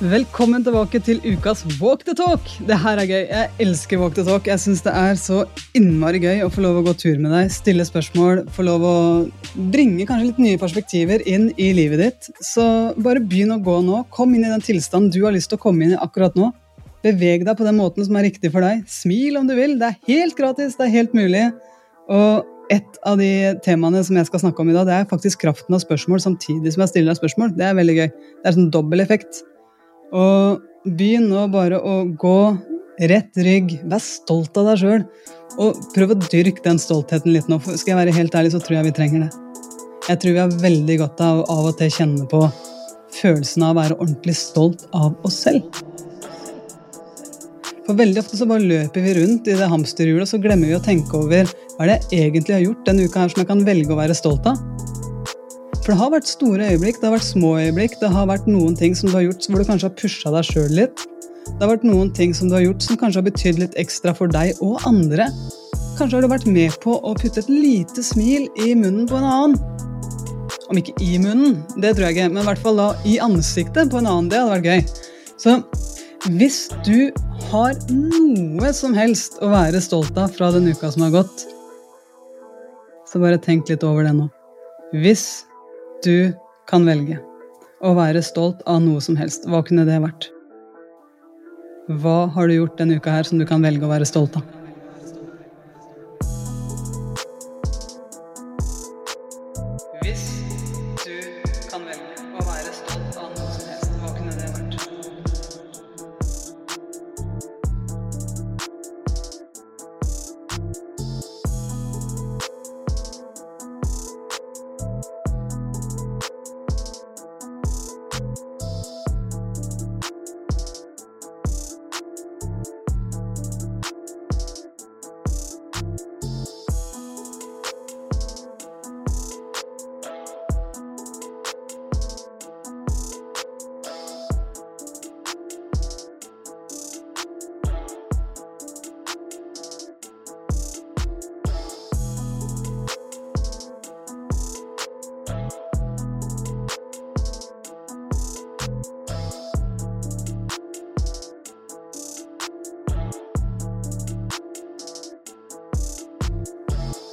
Velkommen tilbake til ukas Walk the Talk. Det her er gøy. Jeg elsker Walk the Talk. Jeg syns det er så innmari gøy å få lov å gå tur med deg, stille spørsmål, få lov å bringe kanskje litt nye perspektiver inn i livet ditt. Så bare begynn å gå nå. Kom inn i den tilstanden du har lyst til å komme inn i akkurat nå. Beveg deg på den måten som er riktig for deg. Smil om du vil. Det er helt gratis, det er helt mulig. Og et av de temaene som jeg skal snakke om i dag, det er faktisk kraften av spørsmål samtidig som jeg stiller deg spørsmål. Det er veldig gøy. Det er sånn dobbel effekt. Og begynn nå bare å gå rett rygg. Vær stolt av deg sjøl. Og prøv å dyrke den stoltheten litt nå. For skal jeg være helt ærlig, så tror jeg vi trenger det. Jeg tror vi har veldig godt av å av og til kjenne på følelsen av å være ordentlig stolt av oss selv. For veldig ofte så bare løper vi rundt i det hamsterhjulet, og så glemmer vi å tenke over hva er det jeg egentlig har gjort denne uka her som jeg kan velge å være stolt av. For det har vært store øyeblikk, det har vært små øyeblikk, det har vært noen ting som du har gjort hvor du kanskje har pusha deg sjøl litt. Det har vært noen ting som du har gjort som kanskje har betydd litt ekstra for deg og andre. Kanskje har du vært med på å putte et lite smil i munnen på en annen. Om ikke i munnen, det tror jeg ikke, men i hvert fall da i ansiktet på en annen. Det hadde vært gøy. Så hvis du har noe som helst å være stolt av fra den uka som har gått, så bare tenk litt over det nå. Hvis du kan velge å være stolt av noe som helst. Hva kunne det vært? Hva har du gjort denne uka her som du kan velge å være stolt av?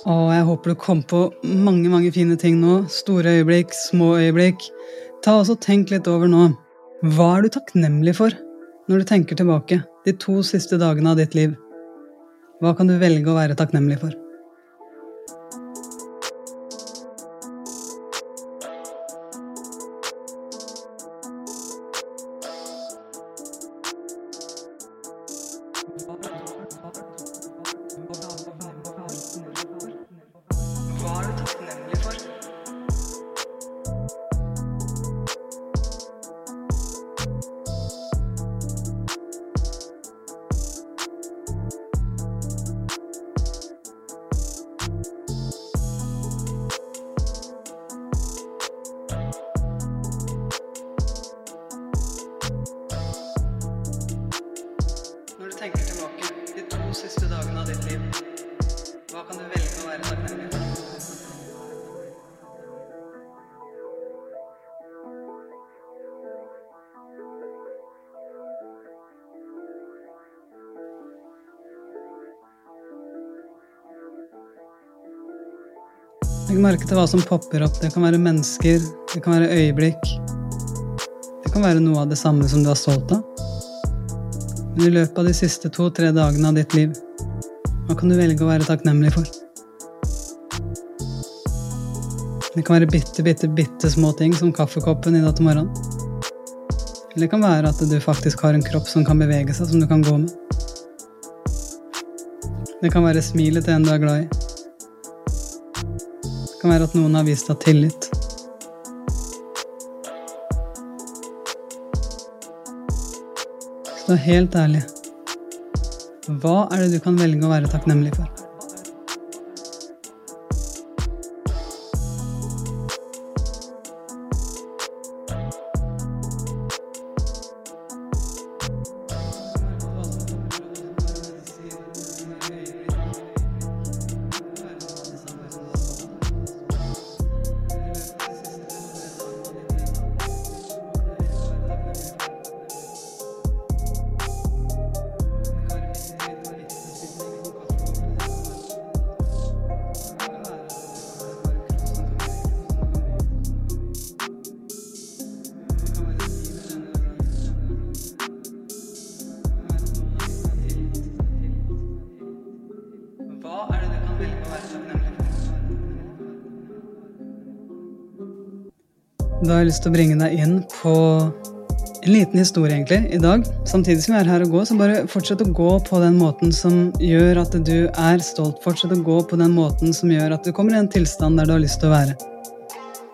Og jeg håper du kom på mange mange fine ting nå. Store øyeblikk, små øyeblikk. Ta også Tenk litt over nå. Hva er du takknemlig for når du tenker tilbake de to siste dagene av ditt liv? Hva kan du velge å være takknemlig for? Legg merke til hva som popper opp. Det kan være mennesker, det kan være øyeblikk. Det kan være noe av det samme som du er stolt av. Men i løpet av de siste to-tre dagene av ditt liv, hva kan du velge å være takknemlig for? Det kan være bitte, bitte, bitte små ting som kaffekoppen i dag til morgenen. Eller det kan være at du faktisk har en kropp som kan bevege seg, som du kan gå med. Det kan være smilet til en du er glad i. Kan være at noen har vist deg tillit. Så helt ærlig, hva er det du kan velge å være takknemlig for? Da har jeg lyst til å bringe deg inn på en liten historie egentlig i dag. Samtidig som jeg er her og går, så bare fortsett å gå på den måten som gjør at du er stolt. Fortsett å gå på den måten som gjør at du kommer i en tilstand der du har lyst til å være.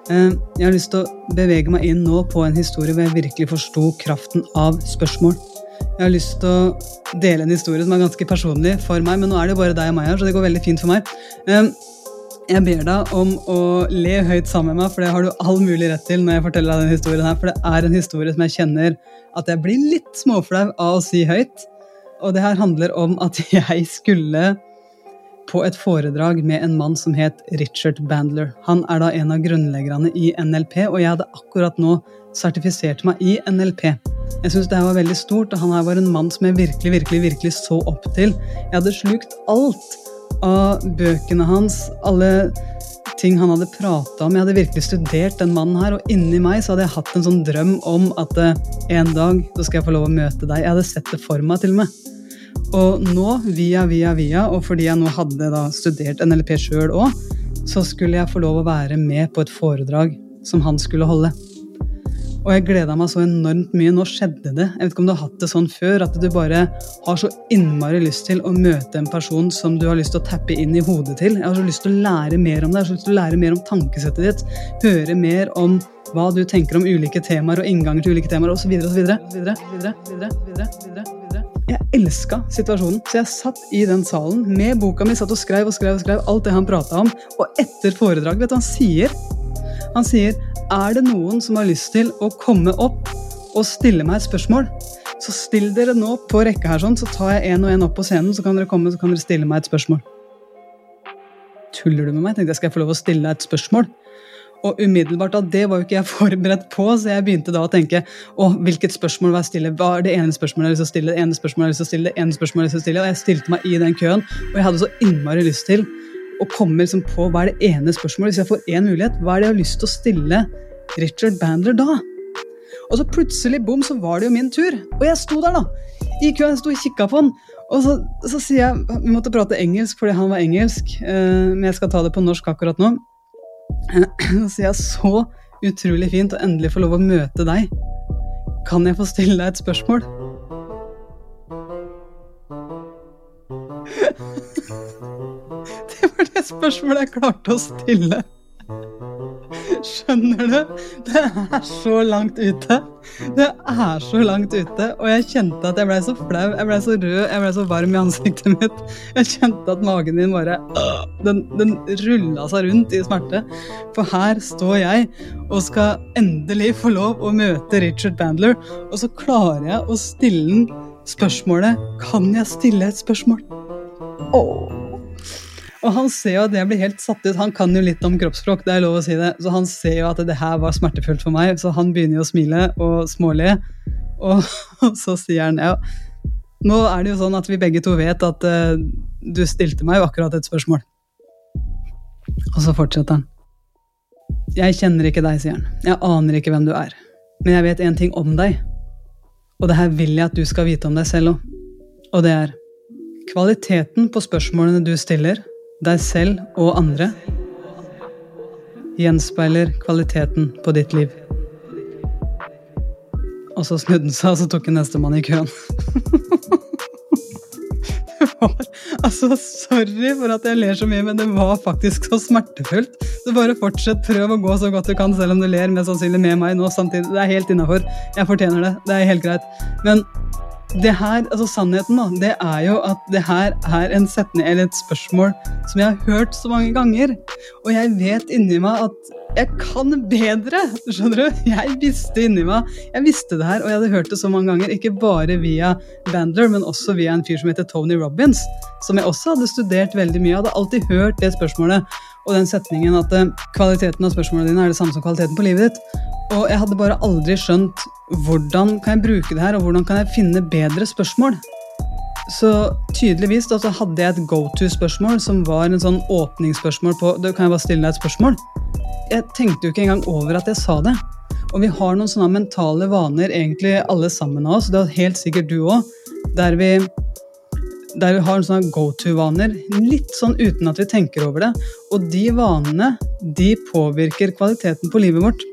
Eh, jeg har lyst til å bevege meg inn nå på en historie hvor jeg virkelig forsto kraften av spørsmål. Jeg har lyst til å dele en historie som er ganske personlig for meg, men nå er det jo bare deg og meg her, så det går veldig fint for meg. Jeg ber deg om å le høyt sammen med meg, for det har du all mulig rett til når jeg forteller deg denne historien her, for det er en historie som jeg kjenner at jeg blir litt småflau av å si høyt. Og det her handler om at jeg skulle på et foredrag med en mann som het Richard Bandler. Han er da en av grunnleggerne i NLP, og jeg hadde akkurat nå sertifisert meg i NLP. Jeg syns det her var veldig stort, og han her var en mann som jeg virkelig, virkelig, virkelig så opp til. Jeg hadde slukt alt av bøkene hans, alle ting han hadde prata om. Jeg hadde virkelig studert den mannen her, og inni meg så hadde jeg hatt en sånn drøm om at eh, en dag så skal jeg få lov å møte deg. Jeg hadde sett det for meg, til og med. Og nå, via, via, via, og fordi jeg nå hadde da studert NLP sjøl òg, så skulle jeg få lov å være med på et foredrag som han skulle holde. Og jeg gleda meg så enormt mye. Nå skjedde det. Jeg vet ikke om du har hatt det sånn før, at du bare har så innmari lyst til å møte en person som du har lyst til å tappe inn i hodet til. Jeg har så lyst til å lære mer om det, jeg har så lyst til å lære mer om tankesettet ditt. Høre mer om hva du tenker om ulike temaer og innganger til ulike temaer osv. Jeg elska situasjonen, så jeg satt i den salen med boka mi, satt og skrev og skrev og skrev alt det han prata om. Og etter foredraget, vet du hva han sier? Han sier er det noen som har lyst til å komme opp og stille meg et spørsmål, så still dere nå på rekke her, sånn, så tar jeg en og en opp på scenen, så kan dere komme så kan dere stille meg et spørsmål. Tuller du med meg? Tenkte jeg, Skal jeg få lov å stille deg et spørsmål? Og umiddelbart da, Det var jo ikke jeg forberedt på, så jeg begynte da å tenke å, hvilket spørsmål var jeg stille? Hva er det ene spørsmålet jeg har lyst til å stille? Det ene spørsmålet jeg har lyst til å stille, det ene spørsmålet jeg har lyst til å stille, Og jeg stilte meg i den køen, og jeg hadde så innmari lyst til å kommer liksom på hva er det ene spørsmålet. Hvis jeg får én mulighet, hva er det jeg har lyst til å stille Richard Bandler da? Og så plutselig, bom, så var det jo min tur. Og jeg sto der, da. I køen, jeg sto og kikka på han. Og så, så, sier jeg Vi måtte prate engelsk fordi han var engelsk, eh, men jeg skal ta det på norsk akkurat nå. Så sier jeg så utrolig fint å endelig få lov å møte deg. Kan jeg få stille deg et spørsmål? Var det spørsmålet jeg klarte å stille. Skjønner du? Det er så langt ute. Det er så langt ute, og jeg kjente at jeg blei så flau, jeg blei så rød, jeg blei så varm i ansiktet mitt. Jeg kjente at magen min bare Den, den rulla seg rundt i smerte. For her står jeg og skal endelig få lov å møte Richard Bandler, og så klarer jeg å stille den spørsmålet Kan jeg stille et spørsmål? Åh. Og han ser jo at jeg blir helt satt ut. Han kan jo litt om kroppsspråk, det er lov å si det. Så han ser jo at det her var smertefullt for meg, så han begynner jo å smile og småle. Og, og så sier han ja, nå er det jo sånn at vi begge to vet at uh, du stilte meg jo akkurat et spørsmål. Og så fortsetter han. Jeg kjenner ikke deg, sier han. Jeg aner ikke hvem du er. Men jeg vet én ting om deg. Og det her vil jeg at du skal vite om deg selv òg. Og det er kvaliteten på spørsmålene du stiller, deg selv og andre gjenspeiler kvaliteten på ditt liv. Og så snudde han seg, og så tok han nestemann i køen. det var Altså, sorry for at jeg ler så mye, men det var faktisk så smertefullt. Så bare fortsett, prøv å gå så godt du kan, selv om du ler mest sannsynlig med meg nå samtidig. Det er helt innafor. Jeg fortjener det. Det er helt greit. Men det her, altså Sannheten da, det er jo at det her er en setning eller et spørsmål som jeg har hørt så mange ganger. Og jeg vet inni meg at jeg kan bedre! skjønner du? Jeg visste inni meg jeg visste det her, og jeg hadde hørt det så mange ganger. Ikke bare via Bandler, men også via en fyr som heter Tony Robins. Som jeg også hadde studert veldig mye. Jeg hadde alltid hørt det spørsmålet og den setningen at eh, kvaliteten av spørsmålene dine er det samme som kvaliteten på livet ditt. Og jeg hadde bare aldri skjønt hvordan kan jeg bruke det her, og hvordan kan jeg finne bedre spørsmål. Så tydeligvis da, så hadde jeg et go to-spørsmål som var en sånn åpningsspørsmål på da Kan jeg bare stille deg et spørsmål? Jeg tenkte jo ikke engang over at jeg sa det. Og vi har noen sånne mentale vaner, egentlig alle sammen av oss, det er helt sikkert du òg, der vi der vi har sånne go to-vaner, litt sånn uten at vi tenker over det. Og de vanene de påvirker kvaliteten på livet vårt.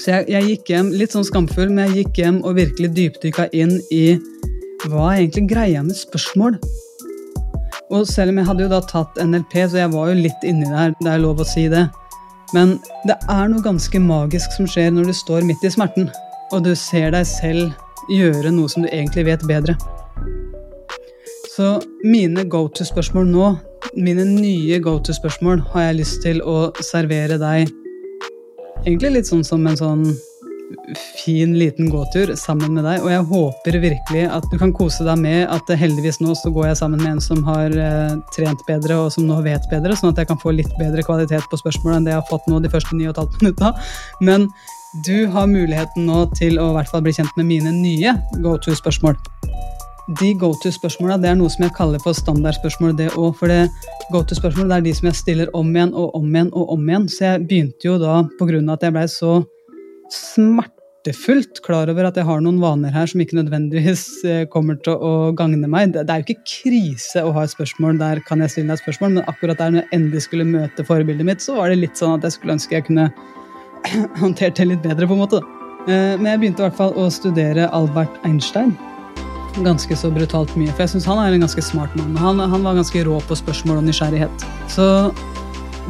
Så jeg, jeg gikk hjem litt sånn skamfull, men jeg gikk hjem og virkelig dypdykka inn i hva er egentlig greia med spørsmål. Og selv om jeg hadde jo da tatt NLP, så jeg var jo litt inni der, det er lov å si det. Men det er noe ganske magisk som skjer når du står midt i smerten, og du ser deg selv gjøre noe som du egentlig vet bedre. Så mine go to-spørsmål nå, mine nye go to-spørsmål, har jeg lyst til å servere deg egentlig litt sånn som en sånn fin, liten gåtur sammen med deg. Og jeg håper virkelig at du kan kose deg med at heldigvis nå så går jeg sammen med en som har eh, trent bedre og som nå vet bedre, sånn at jeg kan få litt bedre kvalitet på spørsmålet enn det jeg har fått nå de første 9 15 minutta. Men du har muligheten nå til å i hvert fall bli kjent med mine nye go to-spørsmål. De go to-spørsmåla er noe som jeg kaller for standardspørsmål, det òg. For det go to-spørsmål er de som jeg stiller om igjen og om igjen og om igjen. Så jeg begynte jo da, på grunn av at jeg blei så smertefullt klar over at jeg har noen vaner her som ikke nødvendigvis eh, kommer til å gagne meg. Det er jo ikke krise å ha et spørsmål der kan jeg stille deg et spørsmål, men akkurat der når jeg endelig skulle møte forbildet mitt, så var det litt sånn at jeg skulle ønske jeg kunne håndtert det litt bedre, på en måte. Eh, men jeg begynte i hvert fall å studere Albert Einstein. Ganske så brutalt mye, for jeg syns han er en ganske smart mann. Han, han var ganske rå på spørsmål og nysgjerrighet. Så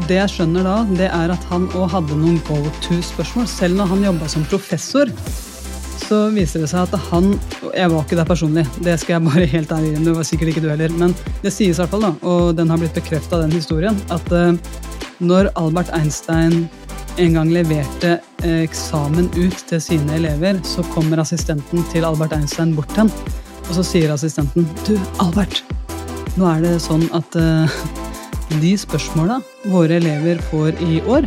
det jeg skjønner da, det er at han òg hadde noen go to-spørsmål. Selv når han jobba som professor, så viser det seg at han Jeg var ikke der personlig, det skal jeg bare helt ærlig innrømme. Det var sikkert ikke du heller. Men det sies i hvert fall, da, og den har blitt bekrefta, den historien, at uh, når Albert Einstein en gang leverte uh, eksamen ut til sine elever, så kommer assistenten til Albert Einstein bort til ham, og så sier assistenten Du, Albert, nå er det sånn at uh, de spørsmåla våre elever får i år,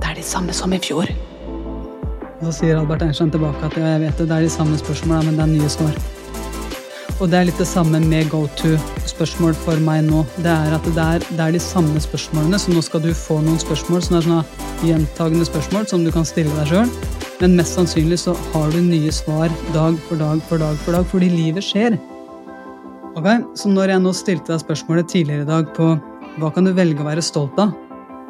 det er de samme som i fjor. Så sier Albert Einstein tilbake at jeg vet det, det er de samme spørsmåla, men det er nye svar. Og det er litt det samme med go to-spørsmål for meg nå. Det er at det er, det er, de samme spørsmålene, så nå skal du få noen spørsmål som er sånne gjentagende spørsmål som du kan stille deg sjøl. Men mest sannsynlig så har du nye svar dag for dag for dag for dag, fordi livet skjer. Ok, Så når jeg nå stilte deg spørsmålet tidligere i dag på hva kan du velge å være stolt av?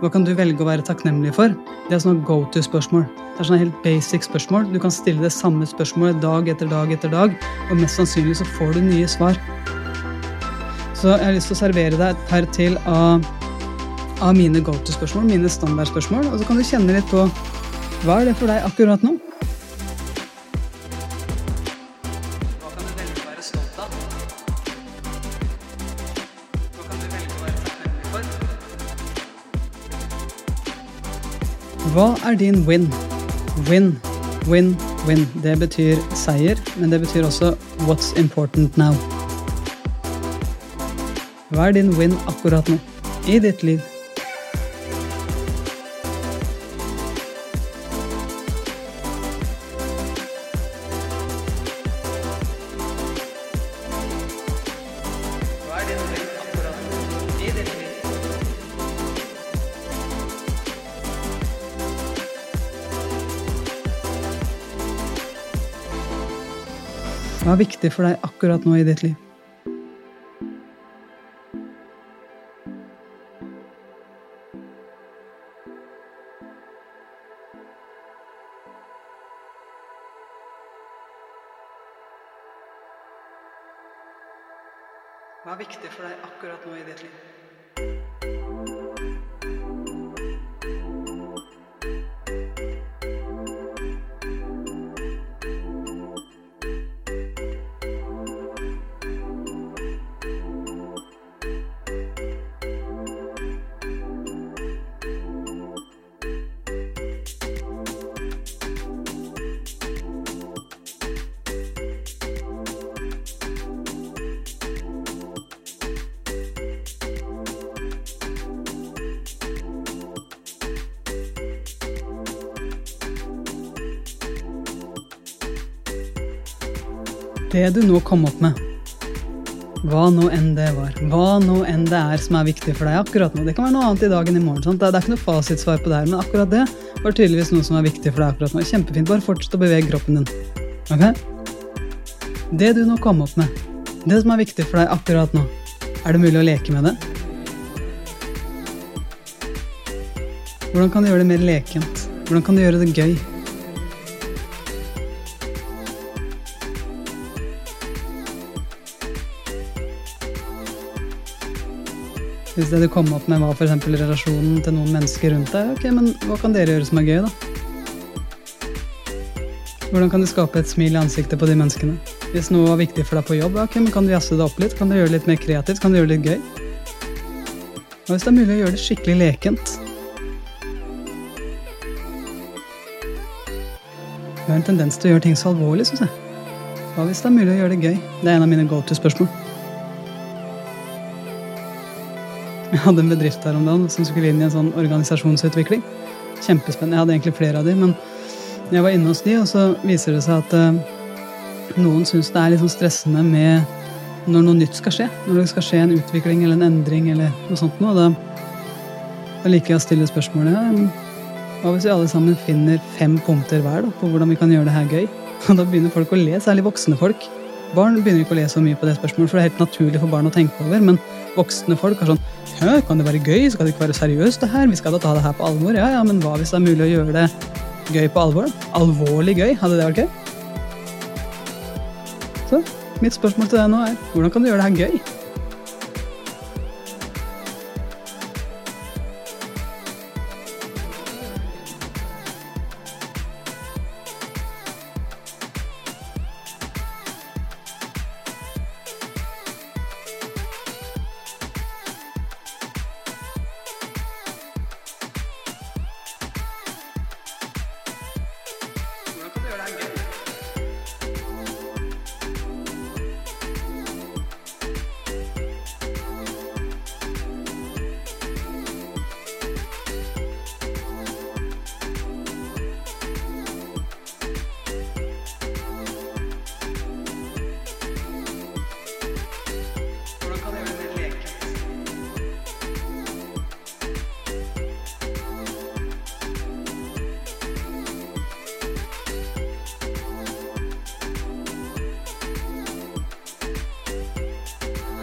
Hva kan du velge å være takknemlig for? Det er sånne go to-spørsmål. Det er sånne helt basic spørsmål. Du kan stille det samme spørsmålet dag etter dag etter dag, og mest sannsynlig så får du nye svar. Så jeg har lyst til å servere deg et par til av, av mine go to-spørsmål, mine standardspørsmål, og så kan du kjenne litt på hva er det for deg akkurat nå? Hva er din win? Win, win, win. Det betyr seier, men det betyr også what's important now. Hva er din win akkurat nå i ditt liv? Hva er viktig for deg akkurat nå i ditt liv? Hva er viktig for deg akkurat nå i ditt liv? Det du nå kom opp med, hva nå enn det var, hva nå enn det er som er viktig for deg akkurat nå Det kan være noe annet i dag enn i morgen. Sant? Det er ikke noe fasitsvar på det her, men akkurat det var tydeligvis noe som er viktig for deg akkurat nå. Kjempefint. Bare fortsett å bevege kroppen din. Ok? Det du nå kom opp med, Det som er viktig for deg akkurat nå, er det mulig å leke med det? Hvordan kan du gjøre det mer lekent? Hvordan kan du gjøre det gøy? Hvis det du kom opp med var f.eks. relasjonen til noen mennesker rundt deg, ok, men hva kan dere gjøre som er gøy, da? Hvordan kan du skape et smil i ansiktet på de menneskene? Hvis noe var viktig for deg på jobb, ok, men kan du jazze det opp litt? Kan du gjøre det litt mer kreativt? Kan du gjøre det litt gøy? Og hvis det er mulig å gjøre det skikkelig lekent Vi har en tendens til å gjøre ting så alvorlig, syns jeg. Hva hvis det er mulig å gjøre det gøy? Det er en av mine go to-spørsmål. Jeg hadde en bedrift her om dagen som skulle inn i en sånn organisasjonsutvikling. Kjempespennende. Jeg hadde egentlig flere av de, men jeg var inne hos de, og så viser det seg at uh, noen syns det er litt sånn stressende med når noe nytt skal skje. Når det skal skje en utvikling eller en endring eller noe sånt noe. Da, da liker jeg å stille spørsmålet ja, hva hvis vi alle sammen finner fem punkter hver da, på hvordan vi kan gjøre det her gøy? Og da begynner folk å le, særlig voksne folk. Barn begynner ikke å le så mye på det spørsmålet, for det er helt naturlig for barn å tenke over. Men voksne folk er sånn Hæ, kan det være gøy? Skal det ikke være seriøst, det her? Vi skal da ta det her på alvor? Ja, ja, men hva hvis det er mulig å gjøre det gøy på alvor? Alvorlig gøy? Hadde det vært gøy? Så mitt spørsmål til deg nå er hvordan kan du gjøre det her gøy?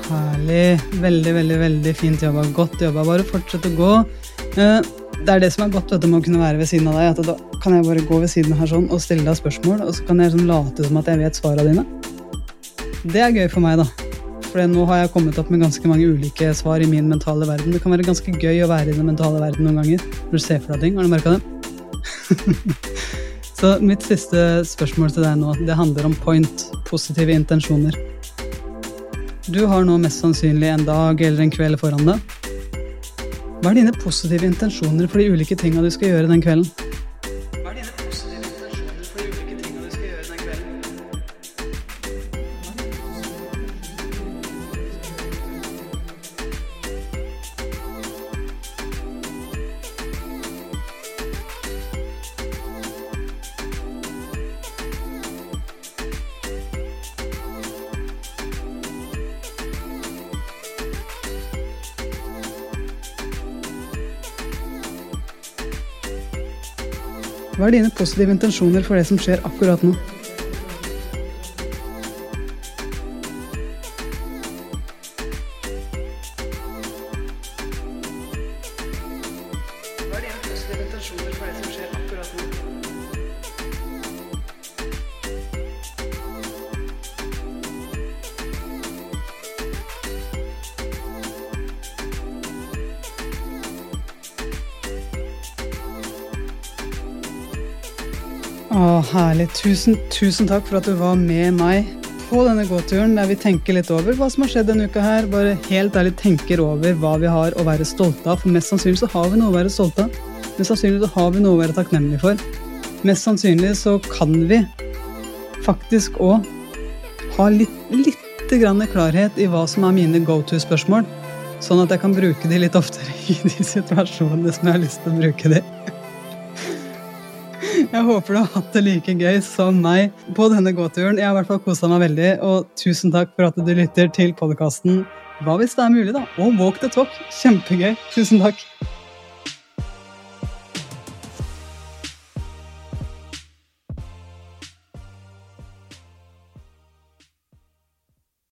Herlig. Veldig, veldig veldig fint jobba. Godt jobba. Bare fortsett å gå. Eh, Det er det som er godt vet du, med å kunne være ved siden av deg. at Da kan jeg bare gå ved siden her sånn og stille deg spørsmål, og så kan jeg sånn late som at jeg vet svarene dine. Det er gøy for meg, da. For nå har jeg kommet opp med ganske mange ulike svar i min mentale verden. Det kan være ganske gøy å være i den mentale verden noen ganger. Når du ser for deg ting. Har du merka det? så mitt siste spørsmål til deg nå, det handler om point. Positive intensjoner. Du har nå mest sannsynlig en dag eller en kveld foran deg. Hva er dine positive intensjoner for de ulike tinga du skal gjøre den kvelden? Hva er dine positive intensjoner for det som skjer akkurat nå? Hva er dine positive intensjoner for det som skjer herlig. Tusen, tusen takk for at du var med meg på denne gåturen der vi tenker litt over hva som har skjedd denne uka her. Bare helt ærlig tenker over hva vi har å være stolte av. For mest sannsynlig så har vi noe å være stolte av. Mest sannsynlig så har vi noe å være takknemlige for. Mest sannsynlig så kan vi faktisk òg ha litt, litt grann klarhet i hva som er mine go to-spørsmål. Sånn at jeg kan bruke de litt oftere i de situasjonene som jeg har lyst til å bruke de. Jeg håper du har hatt det like gøy som meg på denne gåturen. Jeg har i hvert fall kosa meg veldig, og tusen takk for at du lytter til podkasten Hva hvis det er mulig, da? Og Walk the talk. Kjempegøy. Tusen takk.